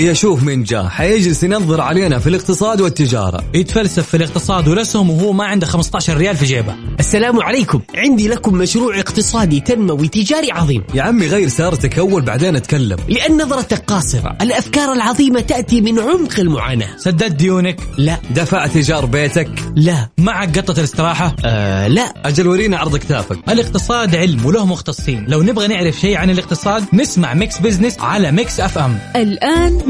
هيا شوف من جاء حيجلس ينظر علينا في الاقتصاد والتجارة. يتفلسف في الاقتصاد والاسهم وهو ما عنده 15 ريال في جيبه. السلام عليكم. عندي لكم مشروع اقتصادي تنموي تجاري عظيم. يا عمي غير سيارتك أول بعدين أتكلم. لأن نظرتك قاصرة. الأفكار العظيمة تأتي من عمق المعاناة. سددت ديونك؟ لا. دفعت إيجار بيتك؟ لا. معك قطة الاستراحة؟ آه لا. أجل ورينا عرض كتافك الاقتصاد علم وله مختصين. لو نبغى نعرف شيء عن الاقتصاد نسمع Mix Business على Mix FM. الآن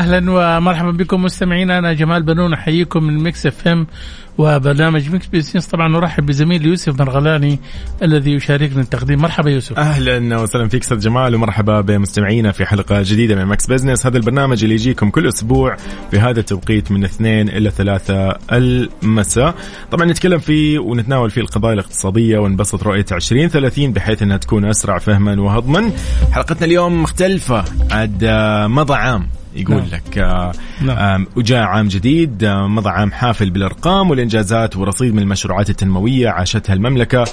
أهلا ومرحبا بكم مستمعينا. أنا جمال بنون أحييكم من Mix FM وبرنامج Mix Business طبعا نرحب بزميل يوسف مرغلاني الذي يشاركنا التقديم. مرحبا يوسف. أهلا وسهلا فيك أستاذ جمال ومرحبا بمستمعينا في حلقة جديدة من Mix Business. هذا البرنامج اللي يجيكم كل أسبوع في هذا التوقيت من اثنين إلى ثلاثة المساء. طبعا نتكلم فيه ونتناول فيه القضايا الاقتصادية ونبسط رؤية 2030 بحيث أنها تكون أسرع فهما وهضما. حلقتنا اليوم مختلفة عاد مضى عام. يقول نعم. لك نعم. وجاء عام جديد مضى عام حافل بالأرقام والإنجازات ورصيد من المشروعات التنموية عاشتها المملكة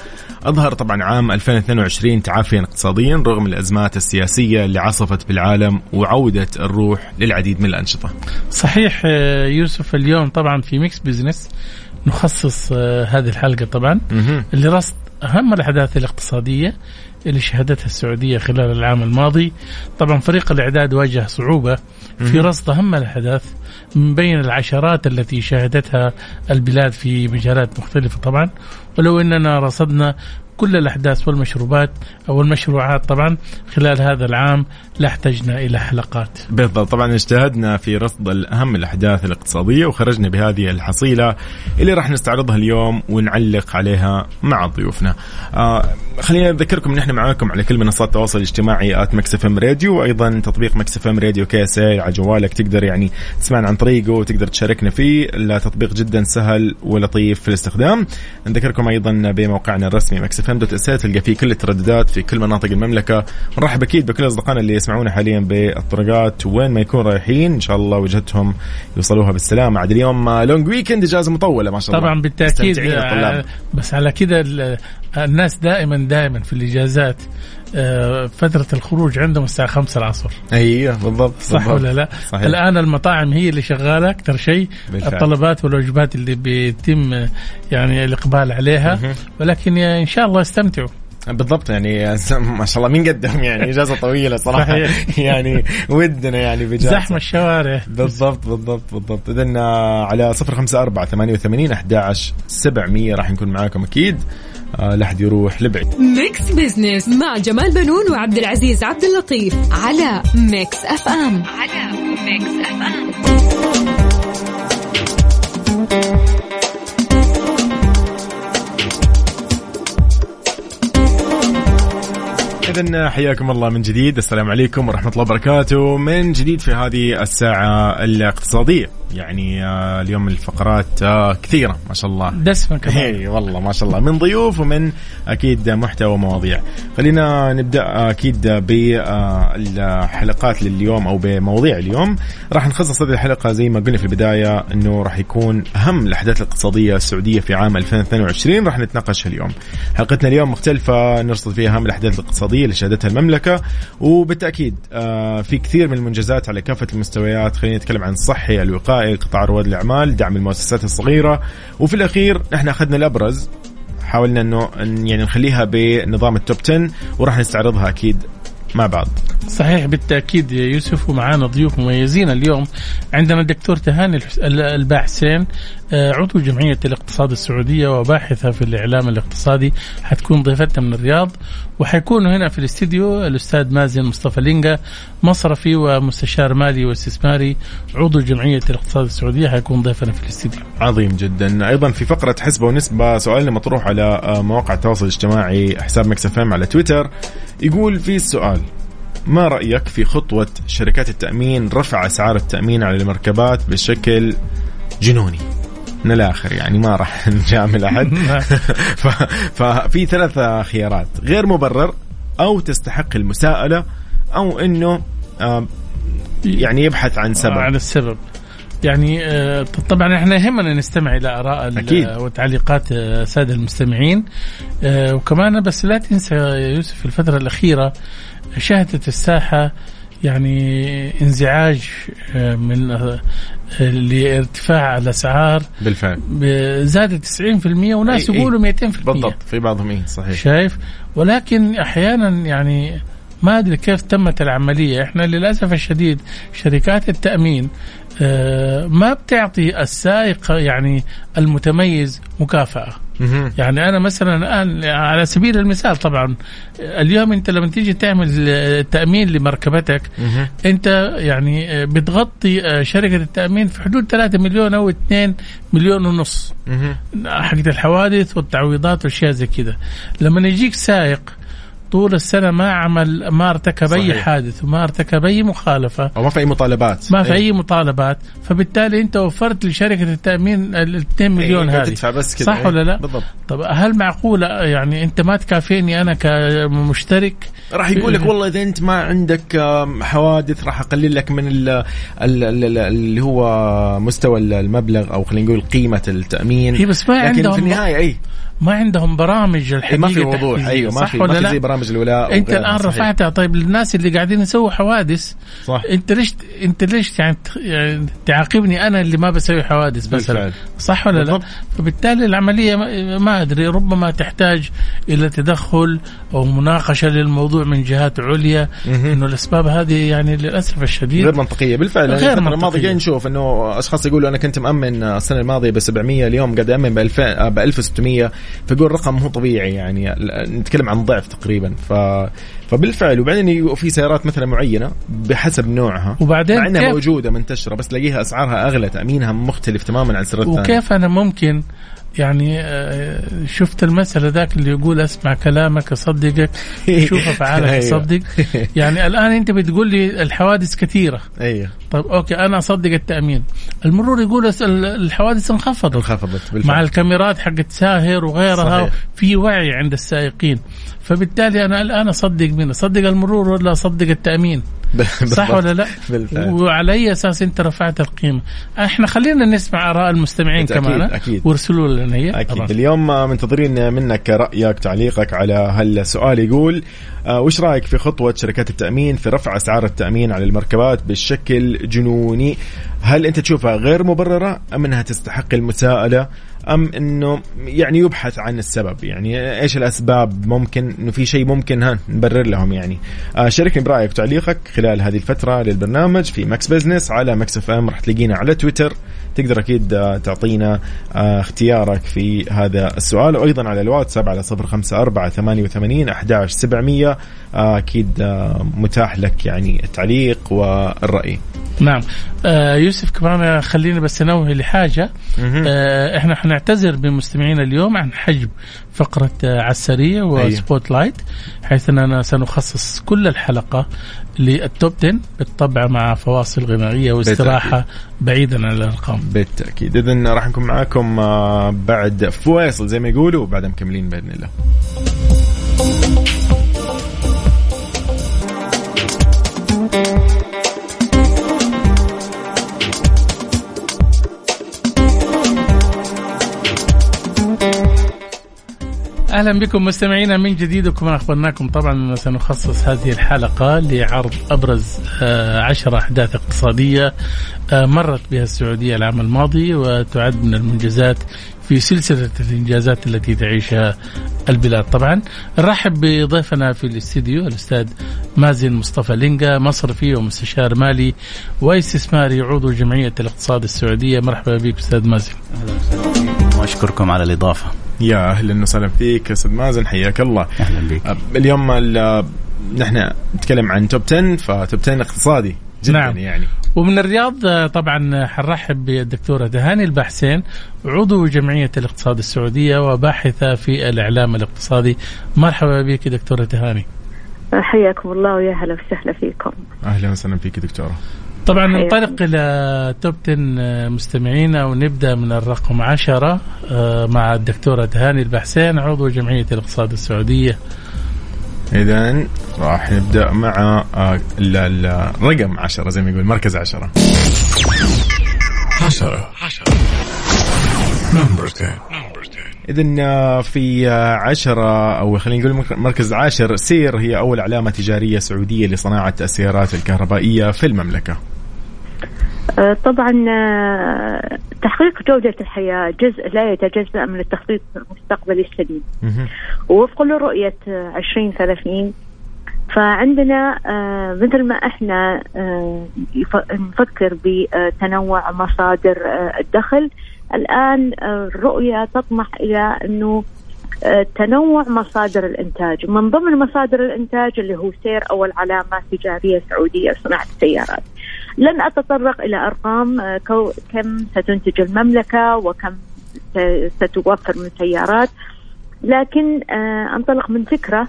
أظهر طبعا عام 2022 تعافيا اقتصاديا رغم الأزمات السياسية اللي عصفت بالعالم وعودة الروح للعديد من الأنشطة صحيح آه، يوسف اليوم طبعا في ميكس بزنس نخصص آه، هذه الحلقة طبعا. لرصد أهم الأحداث الاقتصادية اللي شهدتها السعودية خلال العام الماضي. طبعا فريق الإعداد واجه صعوبة في رصد أهم الأحداث من بين العشرات التي شهدتها البلاد في مجالات مختلفة طبعا. ولو إننا رصدنا كل الأحداث والمشروبات أو المشروعات طبعا خلال هذا العام لاحتجنا إلى حلقات بالضبط طبعا اجتهدنا في رصد اهم الأحداث الاقتصادية وخرجنا بهذه الحصيلة اللي راح نستعرضها اليوم ونعلق عليها مع ضيوفنا. آه خلينا نذكركم إن إحنا معاكم على كل منصات التواصل الاجتماعي at Mix FM Radio وأيضا تطبيق Mix FM Radio KSA على جوالك تقدر يعني تسمعنا عن طريقه وتقدر تشاركنا فيه التطبيق جدا سهل ولطيف في الاستخدام. نذكركم أيضا بموقعنا الرسمي Mix FM dot SA تلقى فيه كل الترددات في كل مناطق المملكة. نرحب أكيد بكل أصدقائنا اللي يسمعونا حاليا بالطرقات وين ما يكون رايحين إن شاء الله وجهتهم يوصلوها بالسلامة عاد اليوم لونج ويكند إجازة مطولة ما شاء الله طبعا بالتأكيد. آه، بس على ال- الناس دائما دائما في الإجازات آه، فترة الخروج عندهم الساعة 5 العصر أيوه بالضبط صح بالضبط. ولا لا؟ صحيح. الآن المطاعم هي اللي شغالة أكثر شيء بالفعل. الطلبات والوجبات اللي بيتم آه، يعني الإقبال عليها. ولكن إن شاء الله استمتعوا بالضبط يعني ما شاء الله مين قدهم يعني إجازة طويلة صراحة صحيح. يعني ودنا يعني باجازه زحمة الشوارع بالضبط بالضبط بالضبط اذا على 054 88 11 700 راح نكون معاكم أكيد آه لا أحد يروح لبعيد Mix Business مع جمال بنون وعبد العزيز عبد اللطيف على Mix FM. على Mix FM. إذا حياكم الله من جديد. السلام عليكم ورحمة الله وبركاته. من جديد في هذه الساعة الاقتصادية. يعني آه، اليوم الفقرات آه، كثيرة ما شاء الله. دسمة كمان. اي والله ما شاء الله. من ضيوف ومن أكيد محتوى ومواضيع. خلينا نبدأ أكيد بالحلقات لليوم أو بمواضيع اليوم. راح نخصص هذه الحلقة زي ما قلنا في البداية إنه راح يكون أهم الأحداث الاقتصادية السعودية في عام 2022 راح نتناقشها اليوم. حلقتنا اليوم مختلفة نرصد فيها أهم الأحداث الاقتصادية اللي شهدتها المملكة. وبالتأكيد آه، في كثير من المنجزات على كافة المستويات. خلينا نتكلم عن الصحي الوقائي قطاع رواد الأعمال دعم المؤسسات الصغيرة. وفي الأخير إحنا أخذنا الأبرز حاولنا إنه يعني نخليها بنظام التوب 10 وراح نستعرضها أكيد مع بعض. صحيح بالتأكيد يا يوسف ومعانا ضيوف مميزين اليوم. عندنا الدكتور تهاني الحس- ال- الباحسين آه، عضو جمعية الاقتصاد السعودية وباحثة في الإعلام الاقتصادي حتكون ضيفتنا من الرياض وحيكون هنا في الاستديو الأستاذ مازن مصطفى لينجا مصرفي ومستشار مالي واستثماري عضو جمعية الاقتصاد السعودية حيكون ضيفنا في الاستديو. عظيم جدا. أيضا في فقرة حسبة ونسبة سؤالنا مطروح على آه، مواقع التواصل الاجتماعي حساب Mix FM على تويتر يقول في السؤال ما رأيك في خطوة شركات التأمين رفع أسعار التأمين على المركبات بشكل جنوني؟ من الآخر يعني ما راح نجامل أحد. ف- ففي ثلاث خيارات. غير مبرر أو تستحق المساءلة أو إنه آه، يعني يبحث عن سبب. عن السبب. يعني آه، طبعا إحنا يهمنا نستمع إلى آراء أكيد. وتعليقات آه، الساده المستمعين. آه، وكمان بس لا تنسى يا يوسف في الفترة الأخيرة شهدت الساحة يعني انزعاج آه، من آه، لارتفاع الأسعار بالفعل. زادت 90% وناس أي- أي. يقولوا 200% بالضبط في بعضهم إيه صحيح. شايف؟ ولكن أحيانا يعني ما أدري كيف تمت العملية. إحنا للأسف الشديد شركات التأمين آه، ما بتعطي السائق يعني المتميز مكافأة. يعني أنا مثلا الآن على سبيل المثال طبعا اليوم أنت لما تيجي تعمل تأمين لمركبتك. أنت يعني بتغطي شركة التأمين في حدود 3 مليون أو 2 مليون ونص. حقت الحوادث والتعويضات والاشياء زي كذا لما يجيك سائق طول السنة ما عمل ما ارتكب أي صحيح. حادث وما ارتكب أي مخالفة. أو ما في أي مطالبات. ما في إيه. أي مطالبات. فبالتالي أنت وفرت لشركة التأمين ال 2 مليون إيه، هذه. تدفع بس كذا صح إيه. ولا لا؟ بالضبط. طب هل معقولة؟ يعني أنت ما تكافئني أنا كمشترك؟ راح يقول لك والله إذا أنت ما عندك حوادث راح أقلل لك من ال ال ال اللي هو مستوى المبلغ أو خلينا نقول قيمة التأمين. هي بس ما لكن في النهاية اي ما عندهم برامج الحقيقة ما في وضوح أيوه ما في ما في لا؟ زي برامج الولاء أنت الآن صحيح. رفعتها طيب للناس اللي قاعدين يسووا حوادث صح أنت ليش أنت ليش يعني يعني تعاقبني أنا اللي ما بسوي حوادث مثلا بالفعل. صح ولا بالضبط. لا؟ فبالتالي العملية ما- أدري ربما تحتاج إلى تدخل أو مناقشة للموضوع من جهات عليا. إنه الأسباب هذه يعني للأسف الشديد غير منطقية بالفعل غير غير الفترة الماضية منطقية. قاعدين نشوف إنه أشخاص يقولوا أنا كنت مأمن السنة الماضية ب 700 اليوم قاعد أمن ب 2000 ب 1600 فيقول رقم مو طبيعي يعني نتكلم عن ضعف تقريبا. ف فبالفعل وبعدين في سيارات مثلا معينة بحسب نوعها وبعدين مع إنها موجودة منتشرة بس تلاقيها أسعارها أغلى تأمينها مختلف تماما عن الثانية. وكيف أنا ممكن يعني آه، شفت المثل ذاك اللي يقول اسمع كلامك اصدقك شوف أفعالك أيوة. اصدق يعني الآن أنت بتقول لي الحوادث كثيرة. أيوه. طيب أوكي أنا أصدق التأمين. المرور يقول الحوادث انخفضت. انخفضت بالفعل. مع الكاميرات حقت ساهر وغيرها صحيح. في وعي عند السائقين. فبالتالي أنا الآن أصدق مين اصدق المرور ولا اصدق التأمين؟ صح ولا لا؟ بالفعل. وعلى أي أساس أنت رفعت القيمة؟ إحنا خلينا نسمع آراء المستمعين أكيد، كمان أكيد. وارسلوا لنا هي. أكيد. طبعاً. اليوم منتظرين منك رأيك تعليقك على هالسؤال يقول آه، وش رأيك في خطوة شركات التأمين في رفع أسعار التأمين على المركبات بشكل جنوني؟ هل أنت تشوفها غير مبررة أم أنها تستحق المساءلة؟ أم إنه يعني يبحث عن السبب يعني إيش الأسباب؟ ممكن إنه في شيء ممكن ها نبرر لهم يعني. آه شاركني برأيك وتعليقك خلال هذه الفترة للبرنامج في Mix Business على Mix FM راح تلاقينا على تويتر. تقدر أكيد آه، تعطينا آه، اختيارك في هذا السؤال وأيضا على الواتساب على 054 88 11700 آه، أكيد آه، متاح لك يعني التعليق والرأي. نعم. يوسف كمان خلينا بس ننوه لحاجة. إحنا حنعتذر بمستمعينا اليوم عن حجب. فقرة آه ع السريع و Spotlight حيث أننا سنخصص كل الحلقة لل top 10 بالطبع مع فواصل غنائية واستراحة بعيدا عن الأرقام. بالتأكيد. اذا راح نكون معاكم آه، بعد فواصل زي ما يقولوا وبعدها مكملين بإذن الله. أهلا بكم مستمعينا من جديد وكما أخبرناكم طبعا سنخصص هذه الحلقة لعرض أبرز آه، عشر أحداث اقتصادية آه، مرت بها السعودية العام الماضي وتعد من المنجزات في سلسلة الإنجازات التي تعيشها البلاد. طبعا نرحب بضيفنا في الاستديو الأستاذ مازن مصطفى لينجا مصرفي ومستشار مالي واستثماري عضو جمعية الاقتصاد السعودية. مرحبا بك أستاذ مازن. وأشكركم على الإضافة. يا أهلا وسهلا فيك أستاذ مازن حياك الله. أهلا بك اليوم ال- نحن نتكلم عن توب 10 فتوب 10 اقتصادي جدا نعم. يعني. ومن الرياض آه، طبعا حنرحب بالدكتورة دهاني البحسين عضو جمعية الاقتصاد السعودية وباحثة في الإعلام الاقتصادي. مرحبا بك دكتورة دهاني. حياكم الله ويا هلا وسهلا فيكم. أهلا وسهلا فيك دكتورة. طبعا ننطلق إلى توب 10 مستمعينا ونبدأ من الرقم 10 آه، مع الدكتوره تهاني البحسين عضو جمعية الإقتصاد السعودية. اذا راح نبدأ مع آه، ال- ال- الرقم 10 زي ما يقول مركز 10 عشرة. نمبر 10 إذا في عشرة أو خلينا نقول مركز عاشر سير هي أول علامة تجارية سعودية لصناعة السيارات الكهربائية في المملكة. آه، طبعا آه، تحقيق جودة الحياة جزء لا يتجزأ من التخطيط المستقبلي السليم. ووفقا لرؤية آه، 2030 فعندنا آه، مثل ما إحنا آه، نفكر بتنوع مصادر آه، الدخل الآن آه، الرؤية تطمح إلى أنه آه، تنوع مصادر الإنتاج. من ضمن مصادر الإنتاج اللي هو سير أول علامة تجارية سعودية لصناعة السيارات. لن أتطرق إلى أرقام آه، كم ستنتج المملكة وكم ستوفر من سيارات. لكن آه، أنطلق من فكرة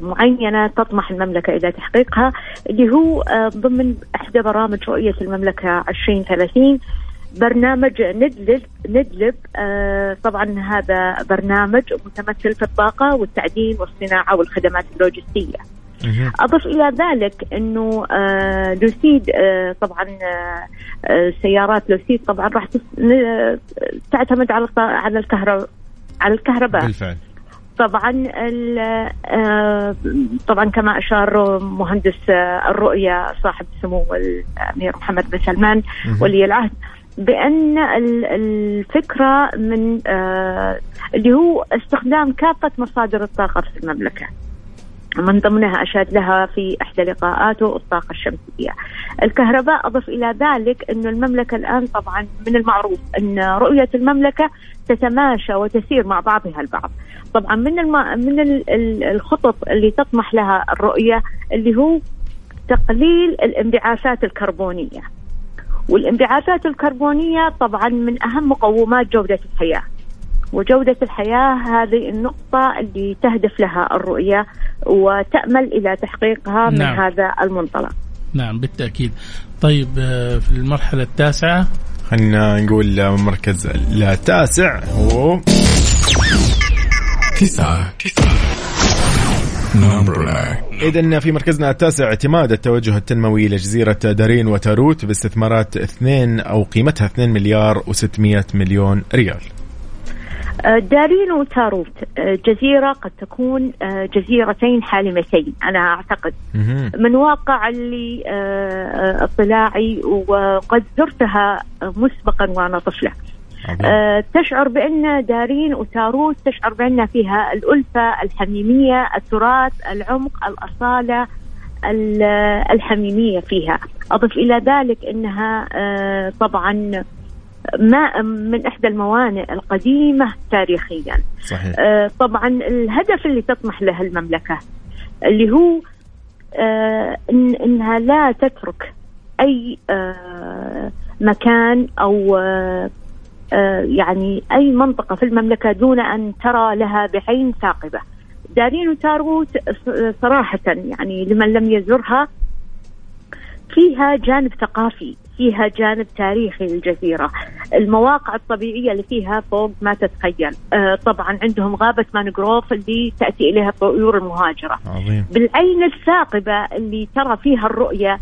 معينة تطمح المملكة إلى تحقيقها اللي هو آه، ضمن إحدى برامج رؤية المملكة 2030 برنامج ندلب ندلب طبعا هذا برنامج متمثل في الطاقة والتعدين والصناعة والخدمات اللوجستية. أضف إلى ذلك أنه آه، لوسيد آه، طبعا آه، سيارات لوسيد طبعا راح تعتمد على على الكهرباء على الكهرباء بالفعل طبعا طبعا كما أشار مهندس الرؤية صاحب سمو الأمير محمد بن سلمان. ولي العهد بأن ال- الفكرة من اللي هو استخدام كافة مصادر الطاقة في المملكة. من ضمنها أشاد لها في إحدى لقاءاته الطاقة الشمسية. الكهرباء أضف إلى ذلك انه المملكة الآن طبعا من المعروف أن رؤية المملكة تتماشى وتسير مع بعضها البعض. طبعا من الم... من ال- ال- الخطط اللي تطمح لها الرؤية اللي هو تقليل الانبعاثات الكربونية. والانبعاثات الكربونية طبعا من أهم مقومات جودة الحياة. وجودة الحياة هذه النقطة اللي تهدف لها الرؤية وتأمل إلى تحقيقها من نعم. هذا المنطلق. نعم بالتأكيد. طيب آه، في المرحلة التاسعة. خلينا نقول مركز التاسع هو تسعة نمبر 9 إذا في مركزنا التاسع اعتماد التوجه التنموي لجزيرة دارين وتاروت باستثمارات 2 أو قيمتها 2 مليار و600 مليون ريال. دارين وتاروت آه، جزيرة قد تكون آه، جزيرتين حالمتين أنا أعتقد. من واقع اللي آه، آه، اطلاعي وقد زرتها آه، مسبقا وأنا طفلة. آه، تشعر بأن دارين وتاروت تشعر بأن فيها الألفة الحميمية التراث العمق الأصالة ال- الحميمية فيها أضف إلى ذلك أنها آه، طبعا ماء من إحدى الموانئ القديمة تاريخيا صحيح آه، طبعا الهدف اللي تطمح له المملكة اللي هو آه، إن إنها لا تترك أي آه، مكان أو آه، يعني أي منطقة في المملكة دون أن ترى لها بعين ثاقبة. دارين وتاروت ص- صراحة يعني لمن لم يزرها فيها جانب ثقافي فيها جانب تاريخي للجزيرة المواقع الطبيعية اللي فيها فوق ما تتخيل. آه طبعا عندهم غابة مانجروف اللي تأتي إليها الطيور المهاجرة. عظيم. بالعين الثاقبة اللي ترى فيها الرؤية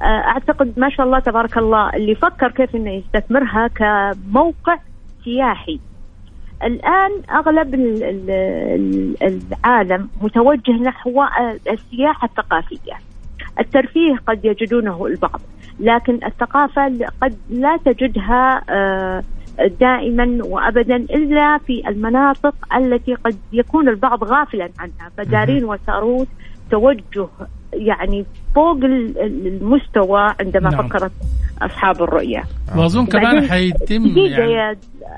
آه، أعتقد ما شاء الله تبارك الله اللي فكر كيف أنه يستثمرها كموقع سياحي. الآن أغلب ال- ال- ال- العالم متوجه نحو السياحة الثقافية. الترفيه قد يجدونه البعض لكن الثقافة قد لا تجدها آه، دائما وابدا إلا في المناطق التي قد يكون البعض غافلا عنها فدارين وتاروت توجه يعني فوق ال- ال- المستوى عندما نعم. فكرت أصحاب الرؤية واظن كمان حيتم يعني يا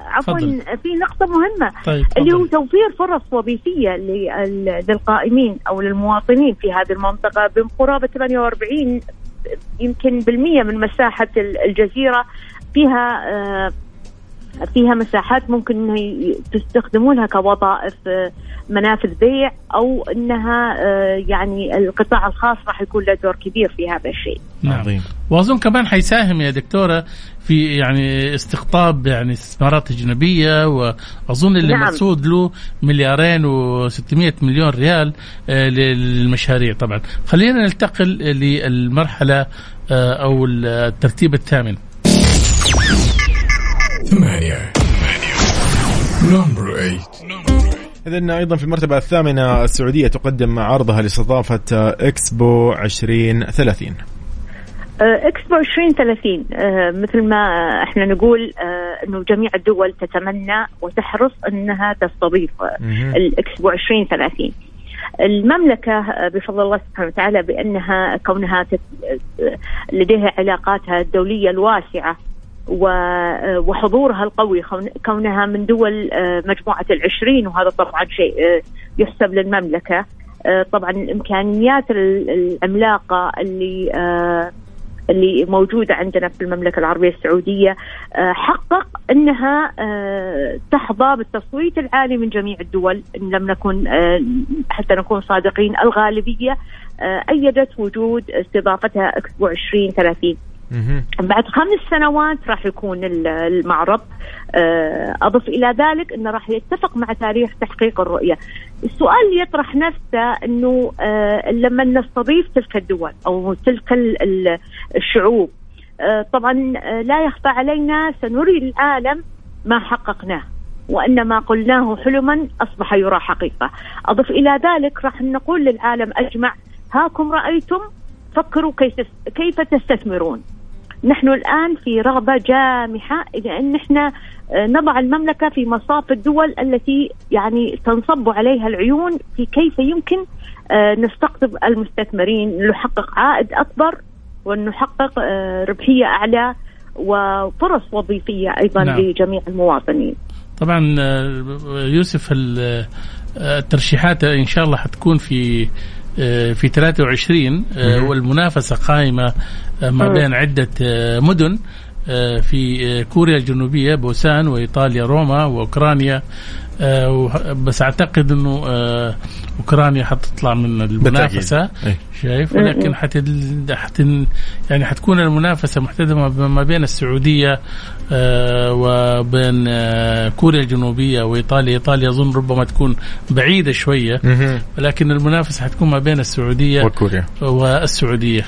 عفوا. في نقطة مهمة طيب اللي هو. توفير فرص وظيفية لل- للقائمين أو للمواطنين في هذه المنطقة بقرابة 48 يمكن بالمية من مساحة ال- الجزيرة فيها آه، فيها مساحات ممكن إنه تستخدمونها كوظائف آه، منافذ بيع أو إنها آه، يعني القطاع الخاص راح يكون له دور كبير في هذا الشيء. نعم عظيم وأظن كمان حيساهم يا دكتورة في يعني استقطاب يعني استثمارات أجنبية وأظن اللي نعم. مرصود له مليارين و600 مليون ريال آه، للمشاريع طبعا خلينا ننتقل للمرحلة أو الترتيب الثامن ثمانية. نمبر 8 إذا أيضا في المرتبة الثامنة السعودية تقدم عرضها لاستضافة إكسبو 2030 آه، إكسبو 2030 آه، مثل ما إحنا نقول آه، إنه جميع الدول تتمنى وتحرص إنها تستضيف آه،. الإكسبو 2030 المملكة آه، بفضل الله سبحانه وتعالى بأنها كونها آه، لديها علاقاتها الدولية الواسعة آه، وحضورها القوي كونها من دول آه، مجموعة العشرين وهذا طبعا شيء آه، يحسب للمملكة آه، طبعا الإمكانيات ال- العملاقة اللي آه، اللي موجودة عندنا في المملكة العربية السعودية آه، حقق أنها آه، تحظى بالتصويت العالي من جميع الدول إن لم نكن آه، حتى نكون صادقين الغالبية آه، أيدت وجود استضافتها اكسبو 2030 مهم. بعد خمس سنوات راح يكون ال- المعرض. آه، أضف إلى ذلك أنه راح يتفق مع تاريخ تحقيق الرؤية. السؤال يطرح نفسه أنه آه، لما نستضيف تلك الدول أو تلك ال- ال- الشعوب آه، طبعا لا يخفى علينا سنري العالم ما حققناه وأن ما قلناه حلما أصبح يرى حقيقة. أضف إلى ذلك راح نقول للعالم أجمع هاكم رأيتم؟ فكروا كيف تستثمرون؟ نحن الآن في رغبة جامحة إلى أن إحنا آه، نضع المملكة في مصاف الدول التي يعني تنصب عليها العيون في كيف يمكن آه، نستقطب المستثمرين نحقق عائد أكبر وأن نحقق آه، ربحية أعلى وفرص وظيفية أيضا نعم. لجميع المواطنين طبعا يوسف ال- الترشيحات إن شاء الله حتكون في في 23 آه، والمنافسة قائمة ما. بين عدة آه، مدن آه، في آه، كوريا الجنوبية بوسان وإيطاليا روما وأوكرانيا وح- بس أعتقد إنه آه، أوكرانيا حتطلع من المنافسة. إيه. شايف ولكن حتل... حتن... يعني حتكون المنافسة محتدمة ما بين السعودية آه وبين آه كوريا الجنوبية وإيطاليا، إيطاليا أظن ربما تكون بعيدة شوية. ولكن المنافسة حتكون ما بين السعودية وكوريا والسعودية.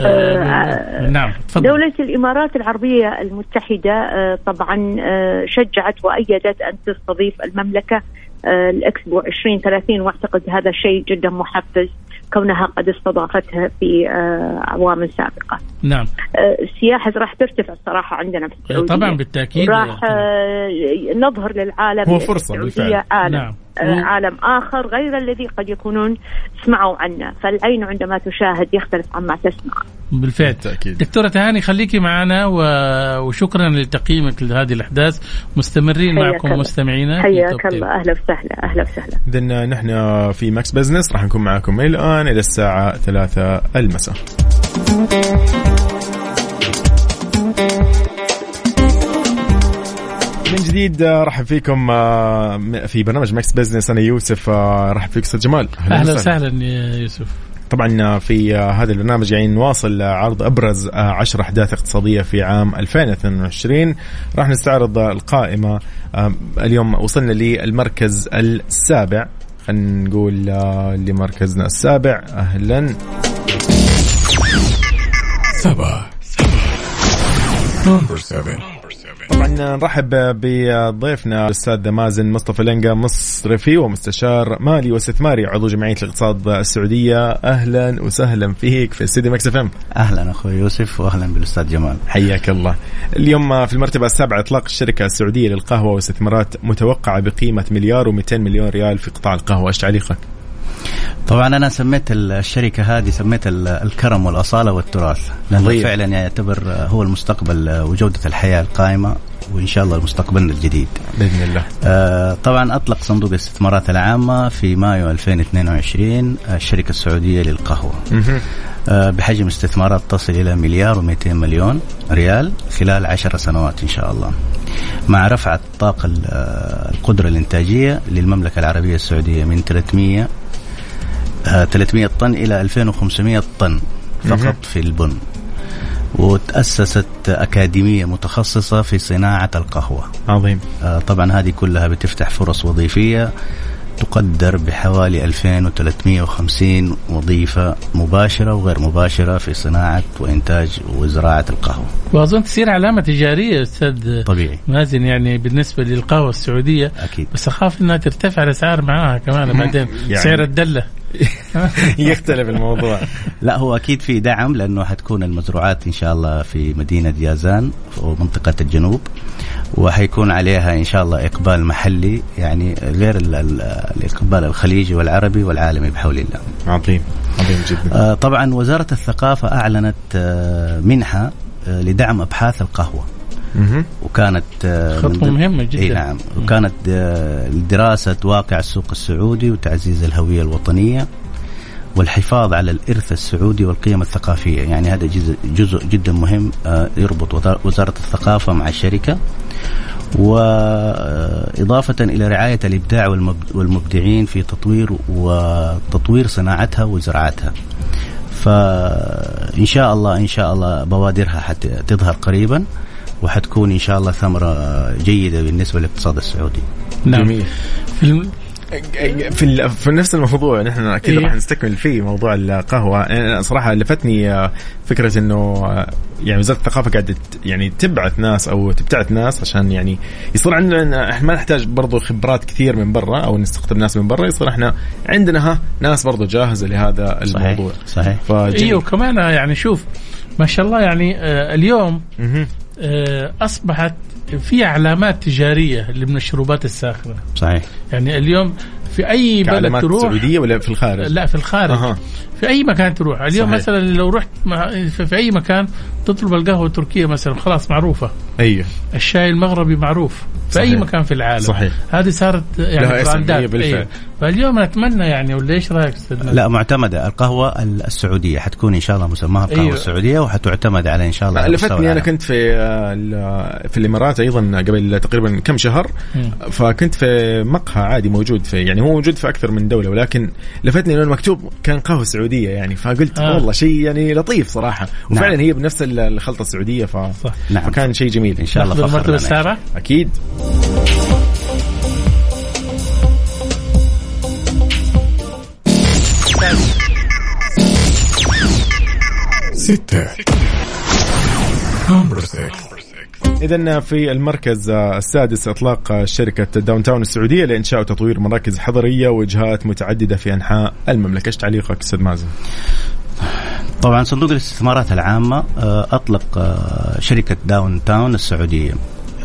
آه نعم تفضل دولة الإمارات العربية المتحدة آه، طبعا آه، شجعت وأيدت أن تستضيف المملكة آه، الإكسبو 2030 وأعتقد هذا شيء جدا محفز كونها قد استضافتها في آه، أعوام سابقة. نعم. آه، السياحة راح ترتفع الصراحة عندنا في السعودية. طبعا بالتأكيد. راح نظهر للعالم هو السعودية بالفعل. عالم نعم. آه، عالم آخر غير الذي قد يكونون سمعوا عنه. فالعين عندما تشاهد يختلف عما تسمع. بالفعل. بالتأكيد. دكتورة تهاني خليكي معنا و... وشكرا لتقييمك لهذه الأحداث. مستمرين حياك معكم. مستمعينا. حياك الله. أهلا وسهلا. أهلا وسهلا. إذن نحن في Mix Business. راح نكون معكم من الآن إلى الساعة ثلاثة المساء. من جديد آه، رحب فيكم آه، في برنامج Mix Business أنا يوسف آه، رحب فيك أستاذ جمال. أهلا وسهلا. يا يوسف. طبعا في هذا البرنامج يعني نواصل عرض أبرز آه، عشر أحداث اقتصادية في عام 2022 راح نستعرض القائمة اليوم وصلنا للمركز السابع. خلينا نقول لمركزنا السابع. أهلا. سبعة. number 7 طبعا. نرحب بضيفنا الأستاذ مازن مصطفى لنقا مصرفي ومستشار مالي واستثماري عضو جمعية الاقتصاد السعودية. أهلا وسهلا فيك في استديو Mix FM. أهلا أخوي يوسف واهلا بالأستاذ جمال. حياك الله. اليوم في المرتبة السابعة إطلاق الشركة السعودية للقهوة واستثمارات متوقعة بقيمة مليار و200 مليون ريال في قطاع القهوة. إيش تعليقك؟ طبعا أنا سميت الشركة هذه سميت ال- الكرم والأصالة والتراث لأنه طيب. فعلا يعتبر هو المستقبل وجودة الحياة القائمة وإن شاء الله مستقبلنا الجديد بإذن الله آه، طبعا أطلق صندوق الاستثمارات العامة في مايو 2022 الشركة السعودية للقهوة. آه، بحجم استثمارات تصل إلى مليار و200 مليون ريال خلال عشر سنوات إن شاء الله مع رفع الطاقة ال- آه، القدرة الإنتاجية للمملكة العربية السعودية من 300 آه، 300 طن إلى 2500 طن فقط في البن. وتأسست أكاديمية متخصصة في صناعة القهوة. عظيم. آه، طبعا هذه كلها بتفتح فرص وظيفية تقدر بحوالي 2350 وظيفة مباشرة وغير مباشرة في صناعة وإنتاج وزراعة القهوة. وأظن تصير علامة تجارية أستاذ طبيعي. مازن يعني بالنسبة للقهوة السعودية. أكيد. بس أخاف إنها ترتفع الأسعار معاها كمان بعدين يعني- سعر الدلة. يختلف الموضوع. لا هو أكيد في دعم لأنه حتكون المزروعات إن شاء الله في مدينة يازان ومنطقة الجنوب وحيكون عليها إن شاء الله إقبال محلي يعني غير ال- ال- الإقبال الخليجي والعربي والعالمي بحول الله. عظيم عظيم جدا. آه، طبعا وزارة الثقافة أعلنت آه، منحة آه، لدعم أبحاث القهوة. مهم. وكانت آه، خطوة مهمة جدا. إي نعم. وكانت آه، لدراسة واقع السوق السعودي وتعزيز الهوية الوطنية والحفاظ على الإرث السعودي والقيم الثقافية. يعني هذا جزء, جزء جدا مهم آه، يربط وزار- وزارة الثقافة مع الشركة وإضافة إلى رعاية الإبداع والمب- والمبدعين في تطوير وتطوير صناعتها وزراعتها. فإن شاء الله إن شاء الله بوادرها حتظهر قريبا. وحتكون إن شاء الله ثمرة جيدة بالنسبة للاقتصاد السعودي. نعم. جميل. في الم... في ال- في نفس الموضوع نحن أكيد إيه. راح نستكمل فيه موضوع القهوة. أنا صراحة لفتني آه، فكرة إنه آه، يعني وزارة الثقافة قاعدة يعني تبعث ناس أو تبتعث ناس عشان يعني يصير عندنا إحنا ما نحتاج برضو خبرات كثير من برا أو نستقطب ناس من برا يصير إحنا عندنا ها ناس برضو جاهزة لهذا صحيح الموضوع. صحيح. فجميل. إيوه وكمان يعني شوف ما شاء الله يعني آه اليوم. آه أصبحت في علامات تجارية للمشروبات الساخنة صحيح يعني اليوم في أي بلد تروح سعودية ولا في الخارج؟ لا في الخارج أها. في أي مكان تروح اليوم صحيح. مثلا لو رحت في في أي مكان تطلب القهوة التركية مثلا خلاص معروفة أيوه الشاي المغربي معروف في صحيح. اي مكان في العالم صحيح. هذه صارت يعني براندات. أيوة. فاليوم نتمنى يعني ولا إيش رأيك لا معتمدة القهوة السعودية حتكون إن شاء الله مسماها القهوة أيوة. السعودية وحتعتمد على إن شاء الله لفتني أنا. كنت في آه، ال- في الإمارات أيضا قبل تقريبا كم شهر مم. فكنت في مقهى عادي موجود في يعني هو موجود في أكثر من دولة ولكن لفتني انه المكتوب كان قهوة سعودية يعني فقلت آه. والله شيء يعني لطيف صراحة وفعلا نعم. هي بنفس ال- الخلطة السعودية ف... صح نعم. فكان شيء جميل إن شاء الله المرتبة. السابعة أكيد ستة six اذا في المركز السادس إطلاق شركة داون تاون السعودية لإنشاء وتطوير مراكز حضرية وجهات متعددة في أنحاء المملكة. إيش تعليقك أستاذ مازن؟ طبعا صندوق الاستثمارات العامة آه، أطلق آه، شركة داون تاون السعودية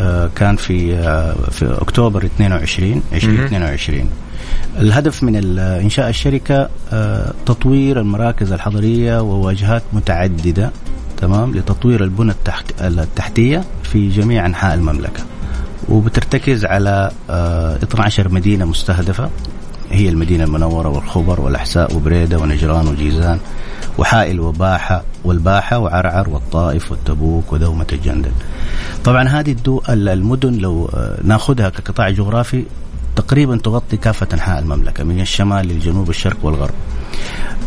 آه، كان في في أكتوبر 22 2022 الهدف من ال- إنشاء الشركة آه، تطوير المراكز الحضرية وواجهات متعددة. تمام لتطوير البنى التحت التحتية في جميع أنحاء المملكة. وبترتكز على آه، 12 مدينة مستهدفة. هي المدينة المنورة والخبر والأحساء وبريدة ونجران وجيزان وحائل وباحة والباحة وعرعر والطائف والتبوك ودومة الجندل. طبعا هذه الدو المدن لو آه، ناخذها كقطاع جغرافي تقريبا تغطي كافة أنحاء المملكة من الشمال للجنوب الشرق والغرب.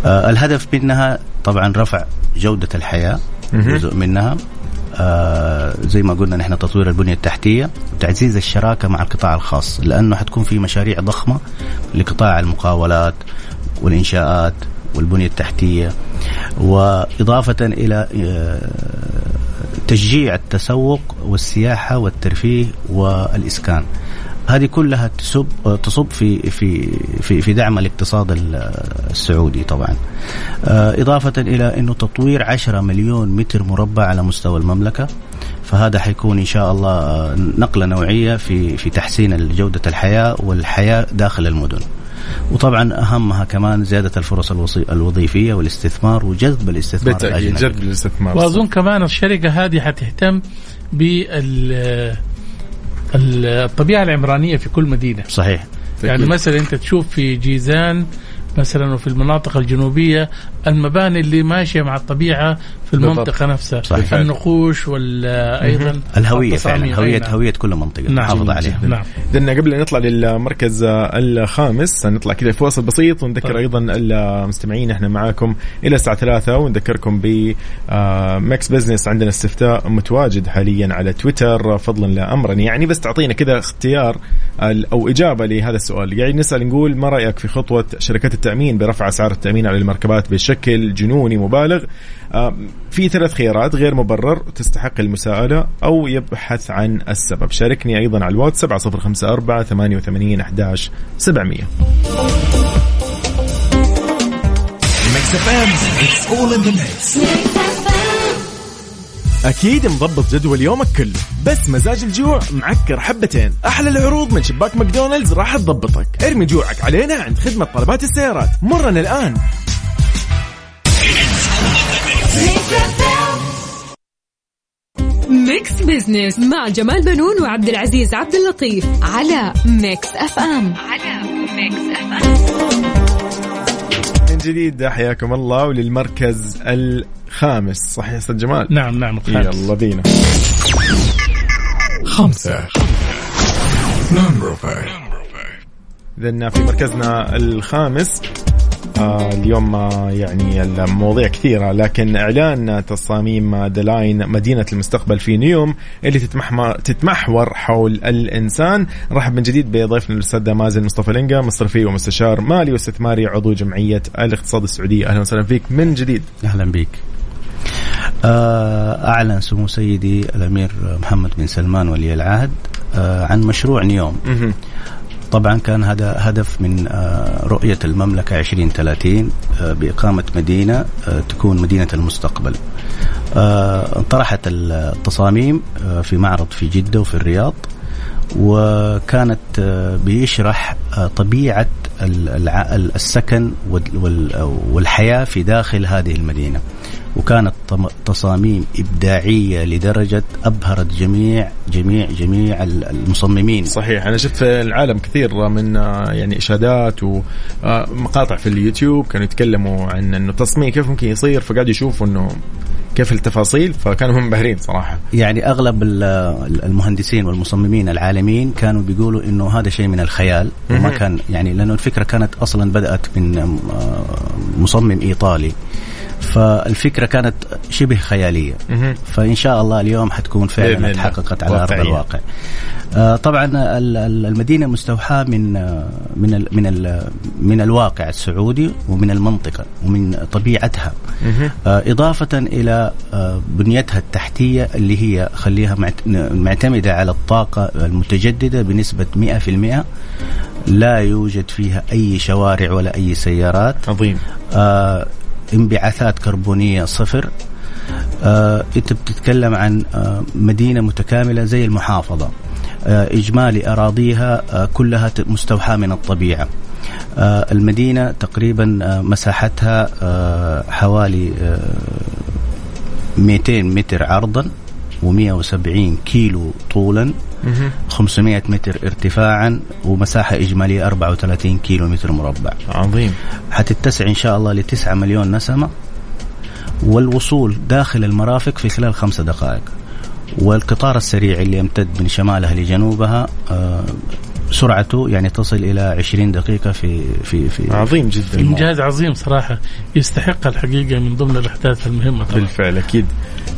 آه، الهدف منها طبعا رفع جودة الحياة. جزء منها. آه زي ما قلنا نحن تطوير البنية التحتية وتعزيز الشراكة مع القطاع الخاص لأنه حتكون في مشاريع ضخمة لقطاع المقاولات والإنشاءات والبنية التحتية. وإضافة إلى آه، تشجيع التسوق والسياحة والترفيه والإسكان. هذه كلها تصب تصب في في في في دعم الاقتصاد ال- السعودي طبعا. آه، إضافة إلى أنه تطوير 10 مليون متر مربع على مستوى المملكة فهذا حيكون إن شاء الله نقلة نوعية في في تحسين جودة الحياة والحياة داخل المدن. وطبعا أهمها كمان زيادة الفرص الوصي- الوظيفية والاستثمار وجذب الاستثمار بالتأكيد جذب الاستثمار. وأظن كمان الشركة هذه حتهتم بال الطبيعة العمرانية في كل مدينة. صحيح. يعني مثلا أنت تشوف في جيزان مثلا وفي المناطق الجنوبية المباني اللي ماشية مع الطبيعة في المنطقة بالضبط. نفسها صحيح. النقوش وأيضا الهوية فعلا هويه نعم. هوية كل منطقة نعم. نحافظ عليها نعم لأن قبل أن نطلع للمركز الخامس نطلع كذا في فاصل بسيط ونذكر طيب. أيضا المستمعين إحنا معاكم إلى الساعة ثلاثة ونذكركم ب آه، Mix Business عندنا استفتاء متواجد حاليا على تويتر فضلا لا أمرا يعني بس تعطينا كذا اختيار ال- أو إجابة لهذا السؤال يعني نسأل نقول ما رأيك في خطوة شركات التأمين برفع أسعار التأمين على المركبات بشكل جنوني مبالغ. آه، في ثلاث خيارات غير مبرر تستحق المساءلة أو يبحث عن السبب. شاركني أيضا على الواتس 7054 88 11 700 أكيد مضبط جدول يومك كله. بس مزاج الجوع معكر حبتين. أحلى العروض من شباك ماكدونالدز راح تضبطك. ارمي جوعك علينا عند خدمة طلبات السيارات. مرنا الآن. Mix Business مع جمال بنون وعبد العزيز عبد اللطيف على Mix FM. على Mix FM. جديد حياكم الله وللمركز الخامس. صح يا أستاذ جمال؟ نعم نعم الخامس. يلا بينا. خمسة. number five إذن في مركزنا الخامس. اليوم آه يعني المواضيع كثيرة لكن إعلان تصاميم The Line مدينة المستقبل في نيوم اللي تتمحور, حول الإنسان. رحب من جديد بضيفنا الأستاذ مازن مصطفى لنقا مصرفي ومستشار مالي واستثماري عضو جمعية الاقتصاد السعودية. أهلا وسهلا فيك من جديد. أهلا بك آه، أعلن سمو سيدي الأمير محمد بن سلمان ولي العهد آه، عن مشروع نيوم. طبعا كان هذا هدف من آه، رؤية المملكة 2030 آه، بإقامة مدينة آه، تكون مدينة المستقبل. انطرحت التصاميم في معرض في جدة وفي الرياض وكانت بيشرح طبيعة السكن وال- وال- والحياة في داخل هذه المدينة. وكانت تصاميم إبداعية لدرجة أبهرت جميع جميع جميع ال- المصممين. صحيح. أنا شفت في العالم كثير من آه، يعني إشادات ومقاطع في اليوتيوب كانوا يتكلموا عن إنه التصميم كيف ممكن يصير فقاعدوا يشوفوا إنه كيف التفاصيل فكانوا هم منبهرين صراحة. يعني أغلب ال- ال- المهندسين والمصممين العالميين كانوا بيقولوا إنه هذا شيء من الخيال. وما. كان يعني لأنه الفكرة كانت أصلا بدأت من آه، مصمم إيطالي. فالفكرة كانت شبه خيالية. فإن شاء الله اليوم حتكون فعلا. تحققت على أرض. الواقع آه، طبعا ال- ال- المدينة مستوحاة من آه، من ال من ال من الواقع السعودي ومن المنطقة ومن طبيعتها. آه، إضافة إلى آه، بنيتها التحتية اللي هي خليها معت- معتمدة على الطاقة المتجددة بنسبة 100% لا يوجد فيها أي شوارع ولا أي سيارات عظيم آه، انبعاثات كربونية صفر. آه، أنت بتتكلم عن آه، مدينة متكاملة زي المحافظة. آه، إجمالي أراضيها آه، كلها مستوحاة من الطبيعة. آه، المدينة تقريبا آه، مساحتها آه، حوالي آه، 200 متر عرضا و170 كيلو طولا. 500 متر ارتفاعا ومساحة إجمالية 34 كيلو متر مربع. عظيم. حتتسع إن شاء الله لتسعة مليون نسمة. والوصول داخل المرافق في خلال خمسة دقائق. والقطار السريع اللي يمتد من شمالها لجنوبها آه، سرعته يعني تصل إلى 20 دقيقة في في في عظيم جدا. إنجاز عظيم صراحة. يستحق الحقيقة من ضمن الأحداث المهمة طبعا. بالفعل أكيد.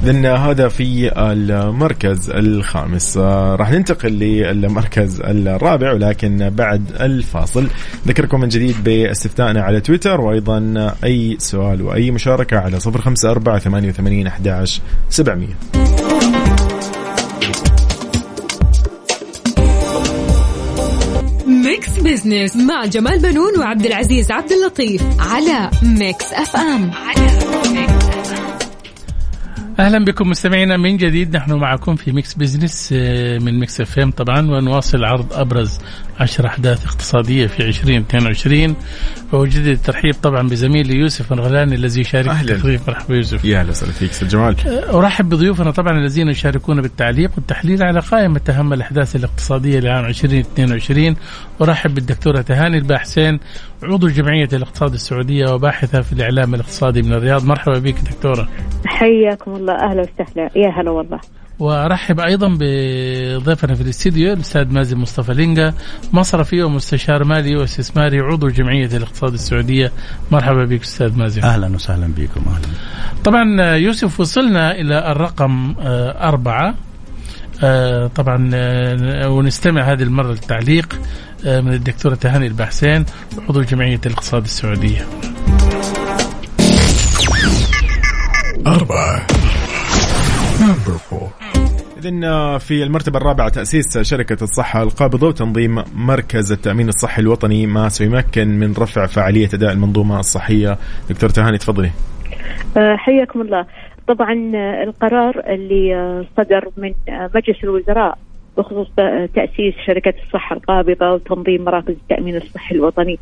لأن هذا في المركز الخامس. آه، راح ننتقل للمركز الرابع ولكن بعد الفاصل ذكركم من جديد باستفتائنا على تويتر وأيضا أي سؤال وأي مشاركة على 054 88 11 700 Business مع جمال بنون وعبد العزيز عبد اللطيف على Mix FM أهلا بكم مستمعينا من جديد. نحن معكم في Mix Business آه، من Mix FM طبعا ونواصل عرض أبرز عشر أحداث اقتصادية في 2022 ووجد الترحيب طبعا بزميلي يوسف الغلاني الذي يشارك في أهلاً. التقرير مرحبا يوسف. يا أهلا وسهلا فيك أستاذ جمال. أرحب بضيوفنا طبعا الذين يشاركون بالتعليق والتحليل على قائمة أهم الأحداث الاقتصادية لعام 2022 أرحب بالدكتورة تهاني الباحسين عضو جمعية الاقتصاد السعودية وباحثة في الإعلام الاقتصادي من الرياض. مرحبا بك دكتورة. حياكم الله أهلا وسهلا. يا هلا والله. وارحب أيضا بضيفنا في الاستديو الأستاذ مازن مصطفى لينجا مصرفي ومستشار مالي واستثماري عضو جمعية الاقتصاد السعودية. مرحبا بك أستاذ مازن. أهلا وسهلا بكم أهلا. طبعا يوسف وصلنا إلى الرقم آه، أربعة. آه، طبعا آه، ونستمع هذه المرة للتعليق من الدكتورة تهاني البحسين عضو جمعية الاقتصاد السعودية. أربعة. Number four. إذن في المرتبة الرابعة تأسيس شركة الصحة القابضة وتنظيم مركز التأمين الصحي الوطني ما سيمكن من رفع فعالية أداء المنظومة الصحية. دكتور تهاني تفضلي. آه، حياكم الله. طبعا آه، القرار اللي آه، صدر من مجلس الوزراء بخصوص تأسيس شركة الصحة القابضة وتنظيم مراكز التأمين الصحي الوطني.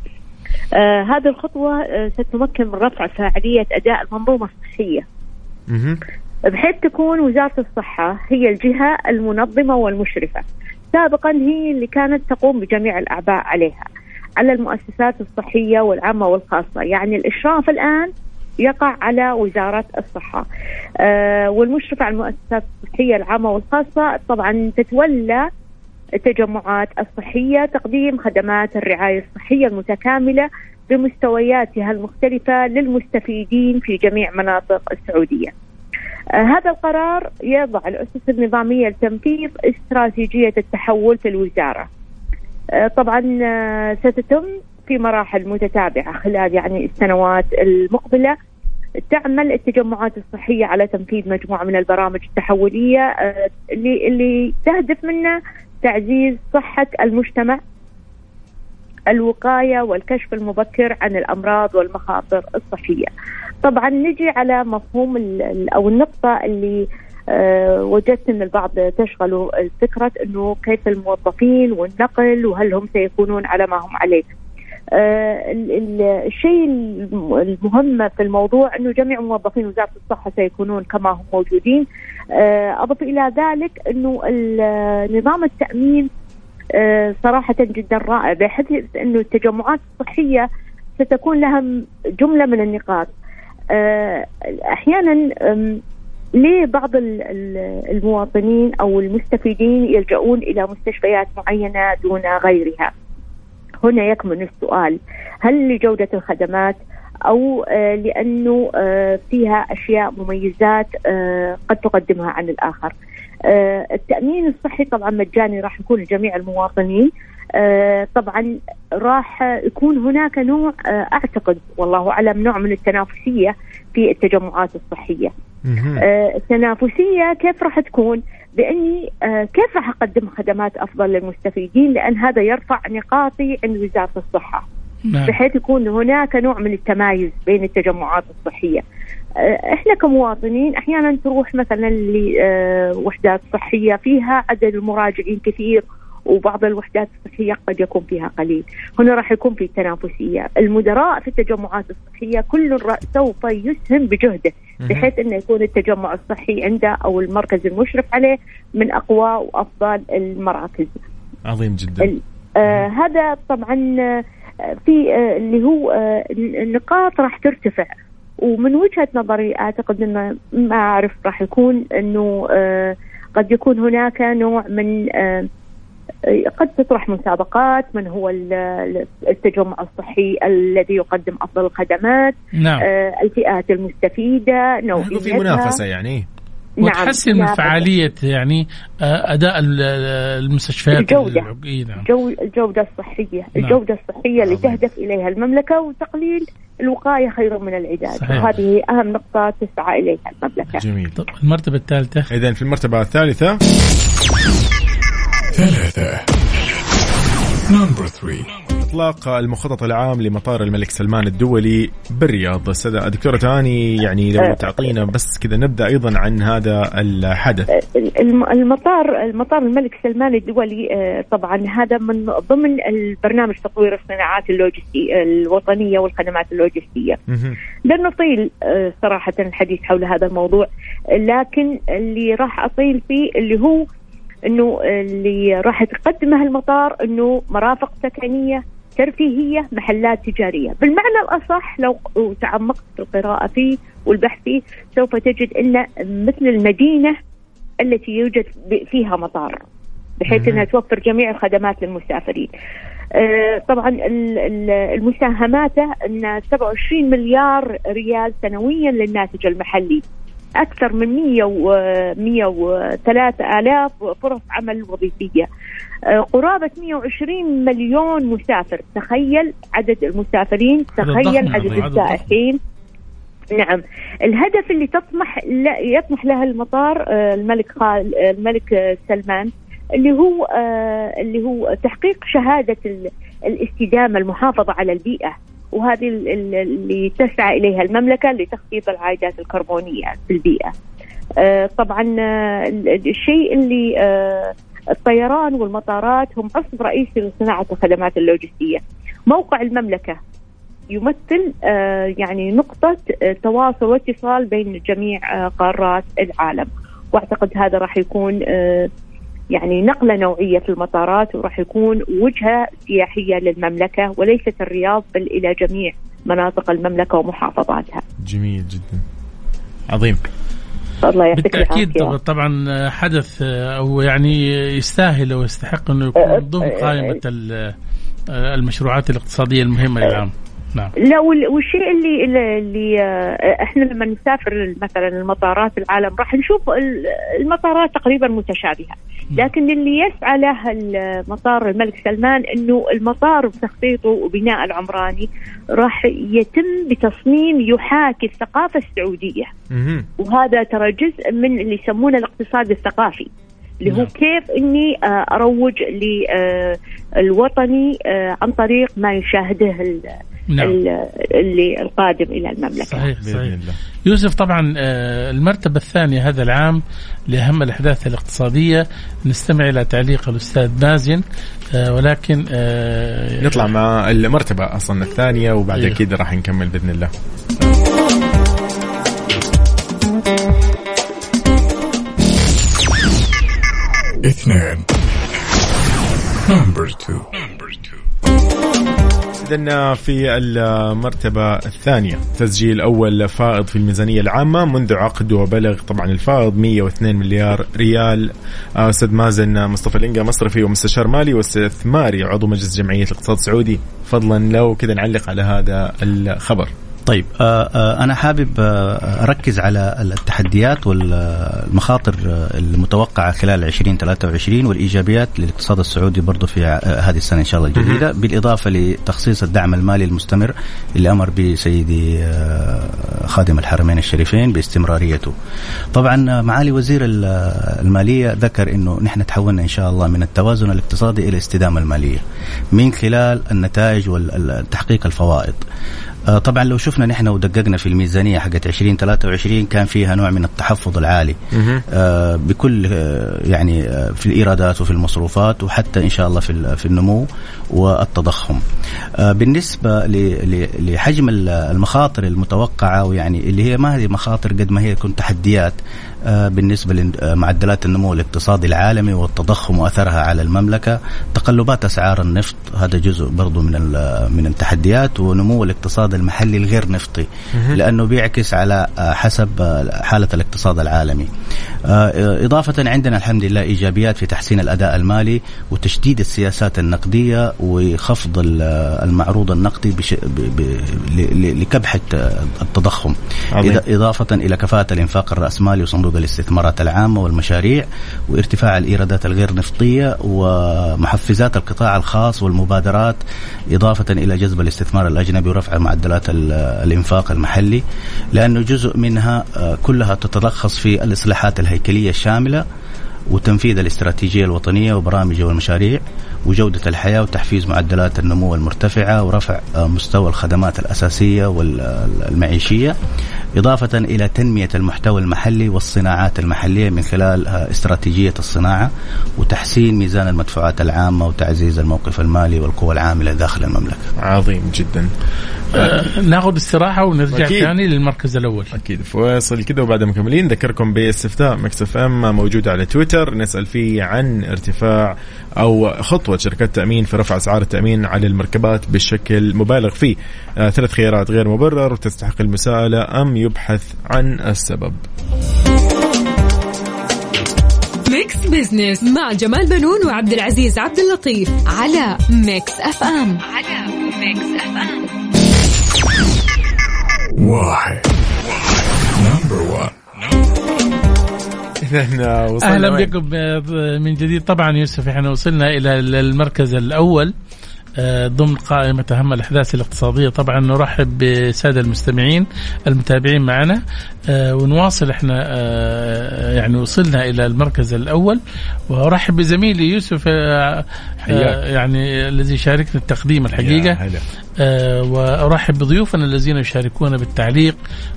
آه هذه الخطوة ستمكن من رفع فاعلية أداء المنظومة الصحية. بحيث تكون وزارة الصحة هي الجهة المنظمة والمشرفة. سابقا هي اللي كانت تقوم بجميع الأعباء عليها على المؤسسات الصحية والعامة والخاصة. يعني الإشراف الآن يقع على وزارة الصحة. آه والمشرفة على المؤسسات الصحية العامة والخاصة طبعا تتولى التجمعات الصحية تقديم خدمات الرعاية الصحية المتكاملة بمستوياتها المختلفة للمستفيدين في جميع مناطق السعودية. هذا القرار يضع الأسس النظامية لتنفيذ استراتيجية التحول في الوزارة. آه طبعا آه ستتم في مراحل متتابعة خلال يعني السنوات المقبلة. تعمل التجمعات الصحية على تنفيذ مجموعة من البرامج التحولية آه، اللي اللي تهدف منها تعزيز صحة المجتمع الوقاية والكشف المبكر عن الأمراض والمخاطر الصحية. طبعا نجي على مفهوم أو النقطة اللي أه وجدت إن البعض تشغل فكره إنه كيف الموظفين والنقل وهل هم سيكونون على ما هم عليه. أه الشيء المهم في الموضوع إنه جميع موظفين وزارة الصحة سيكونون كما هم موجودين. أه أضف إلى ذلك إنه نظام التأمين آه، صراحة جدا رائع بحيث أنه التجمعات الصحية ستكون لها جملة من النقاط آه، أحيانا ليه بعض المواطنين أو المستفيدين يلجؤون إلى مستشفيات معينة دون غيرها؟ هنا يكمن السؤال هل لجودة الخدمات أو آه، لأنه فيها أشياء مميزات قد تقدمها عن الآخر؟ آه، التأمين الصحي طبعا مجاني راح يكون لجميع المواطنين. آه، طبعا راح يكون هناك نوع آه، أعتقد والله أعلم نوع من التنافسية في التجمعات الصحية. التنافسية كيف راح تكون؟ بأني كيف راح أقدم خدمات أفضل للمستفيدين لأن هذا يرفع نقاطي عند وزارة الصحة. نعم. بحيث يكون هناك نوع من التمايز بين التجمعات الصحية. آه، إحنا كمواطنين أحيانا تروح مثلا لوحدات صحية فيها عدد المراجعين كثير وبعض الوحدات الصحية قد يكون فيها قليل، هنا راح يكون في تنافسية، المدراء في التجمعات الصحية كل سوف يسهم بجهده بحيث إنه يكون التجمع الصحي عنده أو المركز المشرف عليه من أقوى وأفضل المراكز. عظيم جدا. آه هذا طبعا آه، في آه اللي هو آه النقاط راح ترتفع. ومن وجهة نظري أعتقد إنه ما أعرف راح يكون إنه آه قد يكون هناك نوع من آه قد تطرح مسابقات من هو التجمع الصحي الذي يقدم أفضل الخدمات نعم. آه الفئات المستفيدة نوعيتها في منافسة يعني. نعم وتحسن من فعالية يعني آه، أداء المستشفيات الجودة. نعم. الجودة الصحية. نعم. الجودة الصحية اللي تهدف إليها المملكة وتقليل الوقاية خير من العلاج صحيح. وهذه أهم نقطة تسعى إليها المملكة. جميل. طب المرتبة الثالثة. إذا في المرتبة الثالثة. ثلاثة. نمبر 3 إطلاق المخطط العام لمطار الملك سلمان الدولي بالرياض. دكتورة تاني يعني لو أه. تعطينا بس كذا نبدأ أيضا عن هذا الحدث. المطار المطار الملك سلمان الدولي أه، طبعا هذا من ضمن البرنامج تطوير الصناعات اللوجستية الوطنية والخدمات اللوجستية. لن نطيل صراحة الحديث حول هذا الموضوع. لكن اللي راح أطيل فيه اللي هو إنه اللي راح تقدمه المطار إنه مرافق سكنية ترفيهية محلات تجارية بالمعنى الأصح لو تعمقت في القراءة فيه والبحث فيه سوف تجد أن مثل المدينة التي يوجد فيها مطار بحيث إنها توفر جميع الخدمات للمسافرين. آه، طبعا المساهماته إن 27 مليار ريال سنويا للناتج المحلي. أكثر من 100 و 103 آلاف فرص عمل وظيفية. آه، قرابة 120 مليون مسافر، تخيل عدد المسافرين، تخيل عدد السائحين. نعم الهدف اللي تطمح يطمح له المطار آه، الملك خال الملك سلمان اللي هو آه اللي هو تحقيق شهادة الاستدامة المحافظة على البيئة وهذه اللي تسعى إليها المملكة لتخفيض العائدات الكربونية في البيئة. آه طبعا آه الشيء اللي آه الطيران والمطارات هم عصب رئيسي لصناعة الخدمات اللوجستية. موقع المملكة يمثل يعني نقطة آه تواصل واتصال بين جميع قارات العالم. وأعتقد هذا راح يكون يعني نقلة نوعية في المطارات وراح يكون وجهة سياحية للمملكة وليست الرياض بل إلى جميع مناطق المملكة ومحافظاتها. جميل جدا. عظيم. الله يعطيك بالتأكيد طبعا حدث أو يعني يستاهل ويستحق أنه يكون ضمن قائمة المشروعات الاقتصادية المهمة للعام. نعم. لا والشيء اللي اللي آه، إحنا لما نسافر مثلا المطارات العالم راح نشوف المطارات تقريبا متشابهة. لكن اللي يسعى له المطار الملك سلمان إنه المطار بتخطيطه وبناء العمراني راح يتم بتصميم يحاكي الثقافة السعودية. وهذا ترى جزء من اللي يسمونه الاقتصاد الثقافي اللي هو نعم. كيف إني آه، أروج للوطني آه، عن طريق ما يشاهده نعم. اللي القادم إلى المملكة. صحيح صحيح. يوسف طبعا آه، المرتبة الثانية هذا العام لأهم الأحداث الاقتصادية. نستمع إلى تعليق الأستاذ مازن آه، ولكن آه، نطلع مع المرتبة أصلا الثانية وبعد إيه. كده راح نكمل بإذن الله. اثنين. نمبر 2 إذا في المرتبة الثانية. تسجيل أول فائض في الميزانية العامة منذ عقد وبلغ طبعا الفائض 102 مليار ريال. أستاذ مازن مصطفى الإنقا مصرفي ومستشار مالي واستثماري عضو مجلس جمعية الاقتصاد السعودي. فضلا لو كذا نعلق على هذا الخبر. طيب آه، آه، أنا حابب آه، أركز على التحديات والمخاطر المتوقعة خلال 2023 والإيجابيات للاقتصاد السعودي برضه في هذه السنة إن شاء الله الجديدة بالإضافة لتخصيص الدعم المالي المستمر اللي أمر به سيدي خادم الحرمين الشريفين باستمراريته. طبعا معالي وزير المالية ذكر إنه نحن تحولنا إن شاء الله من التوازن الاقتصادي إلى الاستدامه المالية من خلال النتائج وتحقيق الفوائد. آه، طبعا لو شفنا نحن ودققنا في الميزانية حقت 2023 كان فيها نوع من التحفظ العالي آه، بكل آه، يعني في الإيرادات وفي المصروفات وحتى إن شاء الله في في النمو والتضخم. بالنسبة لحجم المخاطر المتوقعة ويعني اللي هي ما هي مخاطر قد ما هي تكون تحديات بالنسبة لمعدلات النمو الاقتصادي العالمي والتضخم وأثرها على المملكة تقلبات أسعار النفط هذا جزء برضو من من التحديات ونمو الاقتصاد المحلي الغير نفطي لأنه بيعكس على آه، حسب آه، حالة الاقتصاد العالمي. إضافة عندنا الحمد لله إيجابيات في تحسين الأداء المالي وتشديد السياسات النقدية وخفض المعروض النقدي لكبحة التضخم. عظيم. إضافة إلى كفاءة الإنفاق الرأسمالي وصندوق صندوق الاستثمارات العامة والمشاريع وارتفاع الإيرادات الغير نفطية ومحفزات القطاع الخاص والمبادرات إضافة إلى جذب الاستثمار الأجنبي ورفع معدلات الإنفاق المحلي لأنه جزء منها آه، كلها تتلخص في الإصلاحات الهيكلية الشاملة وتنفيذ الاستراتيجية الوطنية وبرامج والمشاريع وجودة الحياة وتحفيز معدلات النمو المرتفعة ورفع آه، مستوى الخدمات الأساسية والمعيشية. إضافة إلى تنمية المحتوى المحلي والصناعات المحلية من خلال آه، استراتيجية الصناعة وتحسين ميزان المدفوعات العامة وتعزيز الموقف المالي والقوى العاملة داخل المملكة. عظيم جدا. آه ناخذ استراحة ونرجع أكيد. ثاني للمركز الأول. أكيد. فواصل كذا وبعد مكملين نذكركم باستفتاء Mix FM موجود على تويتر. نسأل فيه عن ارتفاع أو خطوة شركات التامين في رفع أسعار التأمين على المركبات بشكل مبالغ فيه. آه ثلاث خيارات غير مبرر وتستحق المساءلة أم يبحث عن السبب. Mix Business مع جمال بنون وعبد العزيز عبد اللطيف على Mix FM. على Mix FM. واحد. Number 1 اذا وصلنا أهلا؟ بكم آه، من جديد. طبعا يوسف إحنا وصلنا إلى المركز الأول. ضمن قائمة أهم الأحداث الاقتصادية. طبعا نرحب بالسادة المستمعين المتابعين معنا. آه، ونواصل إحنا آه، يعني وصلنا إلى المركز الأول. وأرحب بزميلي يوسف آه،. آه، يعني الذي شاركنا التقديم الحقيقة. آه، وارحب بضيوفنا الذين يشاركونا بالتعليق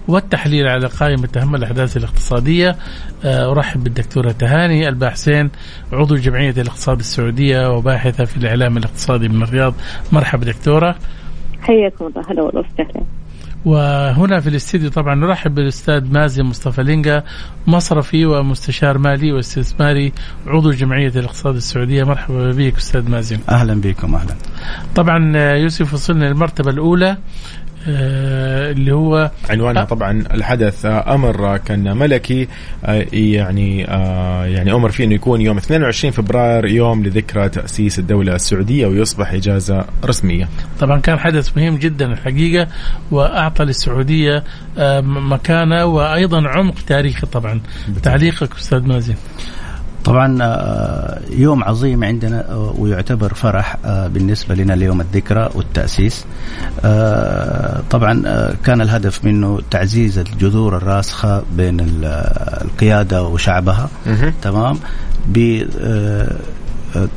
والتحليل على قائمة أهم الأحداث الاقتصادية. آه، ارحب بالدكتورة تهاني الباحسين عضو جمعية الاقتصاد السعودية وباحثة في الإعلام الاقتصادي من الرياض مرحبا دكتورة. حياكم الله. هلا والله وسهلا وهنا في الاستديو طبعا نرحب بالأستاذ مازن مصطفى لينجا مصرفي ومستشار مالي واستثماري عضو جمعية الاقتصاد السعودية. مرحبا بك أستاذ مازن. أهلا بكم أهلا. طبعا آه، يوسف وصلنا للمرتبة الأولى. اللي هو عنوانها. طبعا الحدث أمر كان ملكي آه، يعني آه، يعني أمر فيه إنه يكون يوم 22 فبراير يوم لذكرى تأسيس الدولة السعودية ويصبح إجازة رسمية. طبعا كان حدث مهم جدا الحقيقة وأعطى للسعودية آه، مكانة وأيضا عمق تاريخي طبعا تعليقك أستاذ مازن طبعا آه، يوم عظيم عندنا آه، ويعتبر فرح آه، بالنسبة لنا ليوم الذكرى والتأسيس. طبعا كان الهدف منه تعزيز الجذور الراسخة بين ال- القيادة وشعبها. تمام؟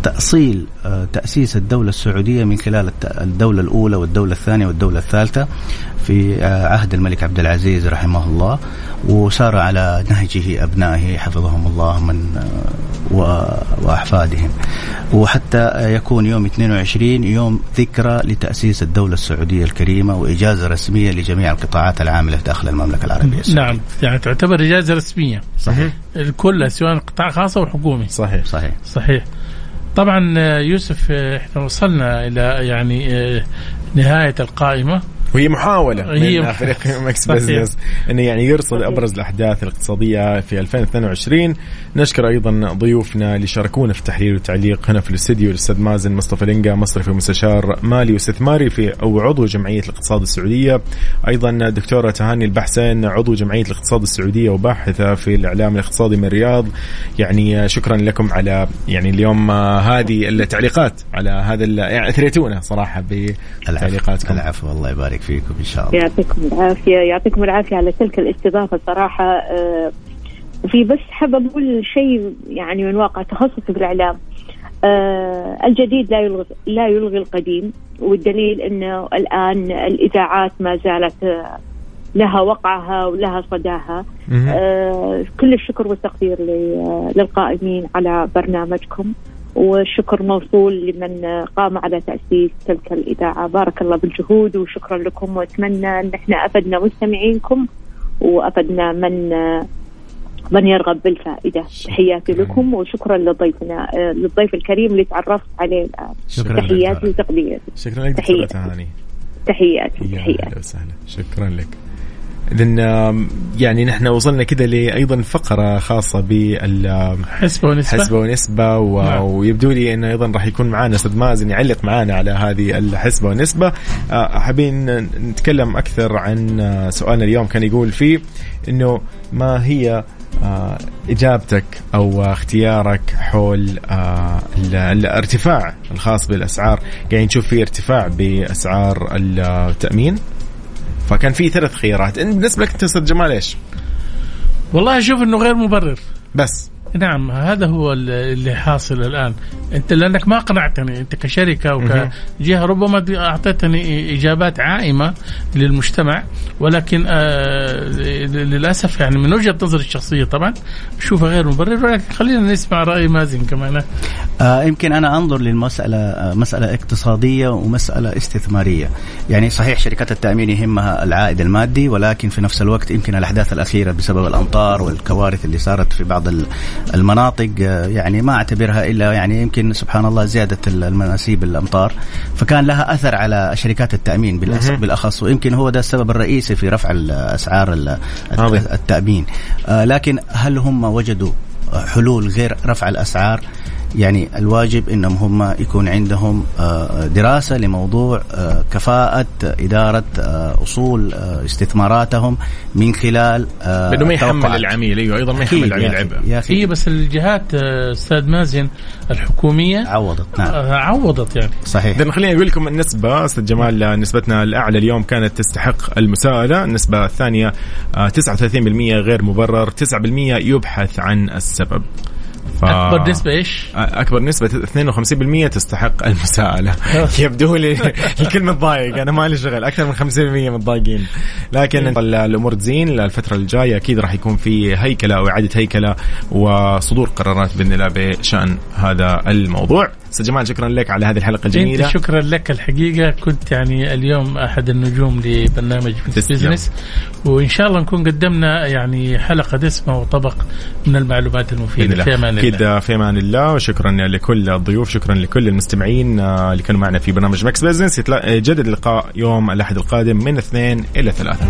تأصيل آه، تأسيس الدولة السعودية من خلال الدولة الأولى والدولة الثانية والدولة الثالثة في آه، عهد الملك عبد العزيز رحمه الله وسار على نهجه أبنائه حفظهم الله من آه، و- وأحفادهم. وحتى يكون يوم 22 يوم ذكرى لتأسيس الدولة السعودية الكريمة وإجازة رسمية لجميع القطاعات العاملة داخل المملكة العربية السعودية. نعم يعني تعتبر إجازة رسمية. صحيح. الكل سواء قطاع خاص أو حكومي. صحيح. صحيح. صحيح. طبعا آه، يوسف آه، إحنا وصلنا إلى يعني آه، نهاية القائمة. وهي محاولة هي من فريق Mix صحيح. Business. إنه يعني يرصد أبرز الأحداث الاقتصادية في 2022 نشكر أيضا ضيوفنا اللي شاركونا في التحليل والتعليق. هنا في الاستديو الأستاذ مازن مصطفى لينجا مصرفي ومستشار مالي واستثماري في أو عضو جمعية الاقتصاد السعودية. أيضا دكتورة تهاني البحسين عضو جمعية الاقتصاد السعودية وباحثة في الإعلام الاقتصادي من الرياض. يعني شكرا لكم على يعني اليوم هذه التعليقات على هذا ال- يعني أثريتونا صراحة بتعليقاتكم. العفو. الله يبارك فيكم إن شاء الله. يعطيكم العافية يعطيكم العافية على تلك الاستضافة صراحة. آه، وفي بس حابة أقول شيء يعني من واقع تخصصي في الإعلام. آه، الجديد لا يلغي لا يلغي القديم والدليل إنه الآن الإذاعات ما زالت آه، لها وقعها ولها صداها. آه، كل الشكر والتقدير للقائمين على برنامجكم. والشكر موصول لمن قام على تأسيس تلك الإذاعة. بارك الله بالجهود وشكرا لكم. وأتمنى أن إحنا أفدنا مستمعينكم وأفدنا من من يرغب بالفائدة. تحياتي لكم وشكرا لضيفنا للضيف الكريم اللي تعرفت عليه. الآن شكرا تحياتي وتقديري شكرا لك تحياتي. تحياتي يا تحياتي. شكرا لك. آم، يعني نحن وصلنا كده لايضا فقرة خاصة بال حسبه ونسبة. حسبه ونسبة و... نعم. ويبدو لي إنه أيضا راح يكون معنا أستاذ مازن يعلق معنا على هذه الحسبة والنسبة آه، حابين نتكلم أكثر عن آه، سؤالنا اليوم. كان يقول فيه إنه ما هي آه، إجابتك أو اختيارك حول ال- الارتفاع الخاص بالأسعار؟ قاعدين نشوف في ارتفاع بأسعار التأمين. فكان في ثلاث خيارات. بالنسبة لك أنت أستاذ جمال إيش؟ والله أشوف إنه غير مبرر. بس. نعم هذا هو ال- اللي حاصل الآن. أنت لأنك ما قنعتني أنت كشركة وكجهه ربما أعطيتني إجابات عائمة للمجتمع ولكن آه للأسف يعني من وجهة نظري الشخصية طبعا اشوفها غير مبرر ولكن خلينا نسمع رأي مازن كمان آه يمكن أنا أنظر للمسألة آه مسألة اقتصادية ومسألة استثمارية، يعني صحيح شركات التأمين يهمها العائد المادي ولكن في نفس الوقت يمكن الأحداث الأخيرة بسبب الأمطار والكوارث اللي صارت في بعض ال- المناطق آه يعني ما اعتبرها إلا يعني يمكن سبحان الله زيادة ال- المناسيب الأمطار. فكان لها أثر على شركات التأمين بالأخص ويمكن هو ده السبب الرئيسي في رفع ال- عظيم. التأمين، آه لكن هل هم وجدوا حلول غير رفع الأسعار؟ يعني الواجب إنهم هم يكون عندهم آه، دراسة لموضوع آه، كفاءة إدارة آه، أصول آه، استثماراتهم من خلال لأنه ما يحمل. العميل أيوه أيضا ما يحمل العميل عبء. يا هي أخي بس الجهات أستاذ مازن الحكومية عوضت نعم. عوضت يعني. صحيح. اذا خليني أقول لكم النسبة أستاذ جمال نسبتنا الأعلى اليوم كانت تستحق المساءله النسبة الثانية آه، 39% غير مبرر 9% يبحث عن السبب. ف... أكبر نسبة إيش؟ أكبر نسبة 52% تستحق المساءلة. يبدو لي الكل متضايق أنا مالي شغل أكثر من 50% متضايقين. لكن ال- الأمور تزين الفترة الجاية أكيد راح يكون في هيكلة أو إعادة هيكلة وصدور قرارات بإذن الله بشأن هذا الموضوع. أستاذ جمال شكرا لك على هذه الحلقة الجميلة. أنت شكرا لك الحقيقة. كنت يعني اليوم أحد النجوم لبرنامج. بزنس وإن شاء الله نكون قدمنا يعني حلقة دسمة وطبق من المعلومات المفيدة. في أمان الله. أكيد في أمان الله. وشكرا لكل الضيوف شكرا لكل المستمعين آه، اللي كانوا معنا في برنامج Mix Business يتلا- يجدد اللقاء يوم الأحد القادم من اثنين إلى ثلاثة.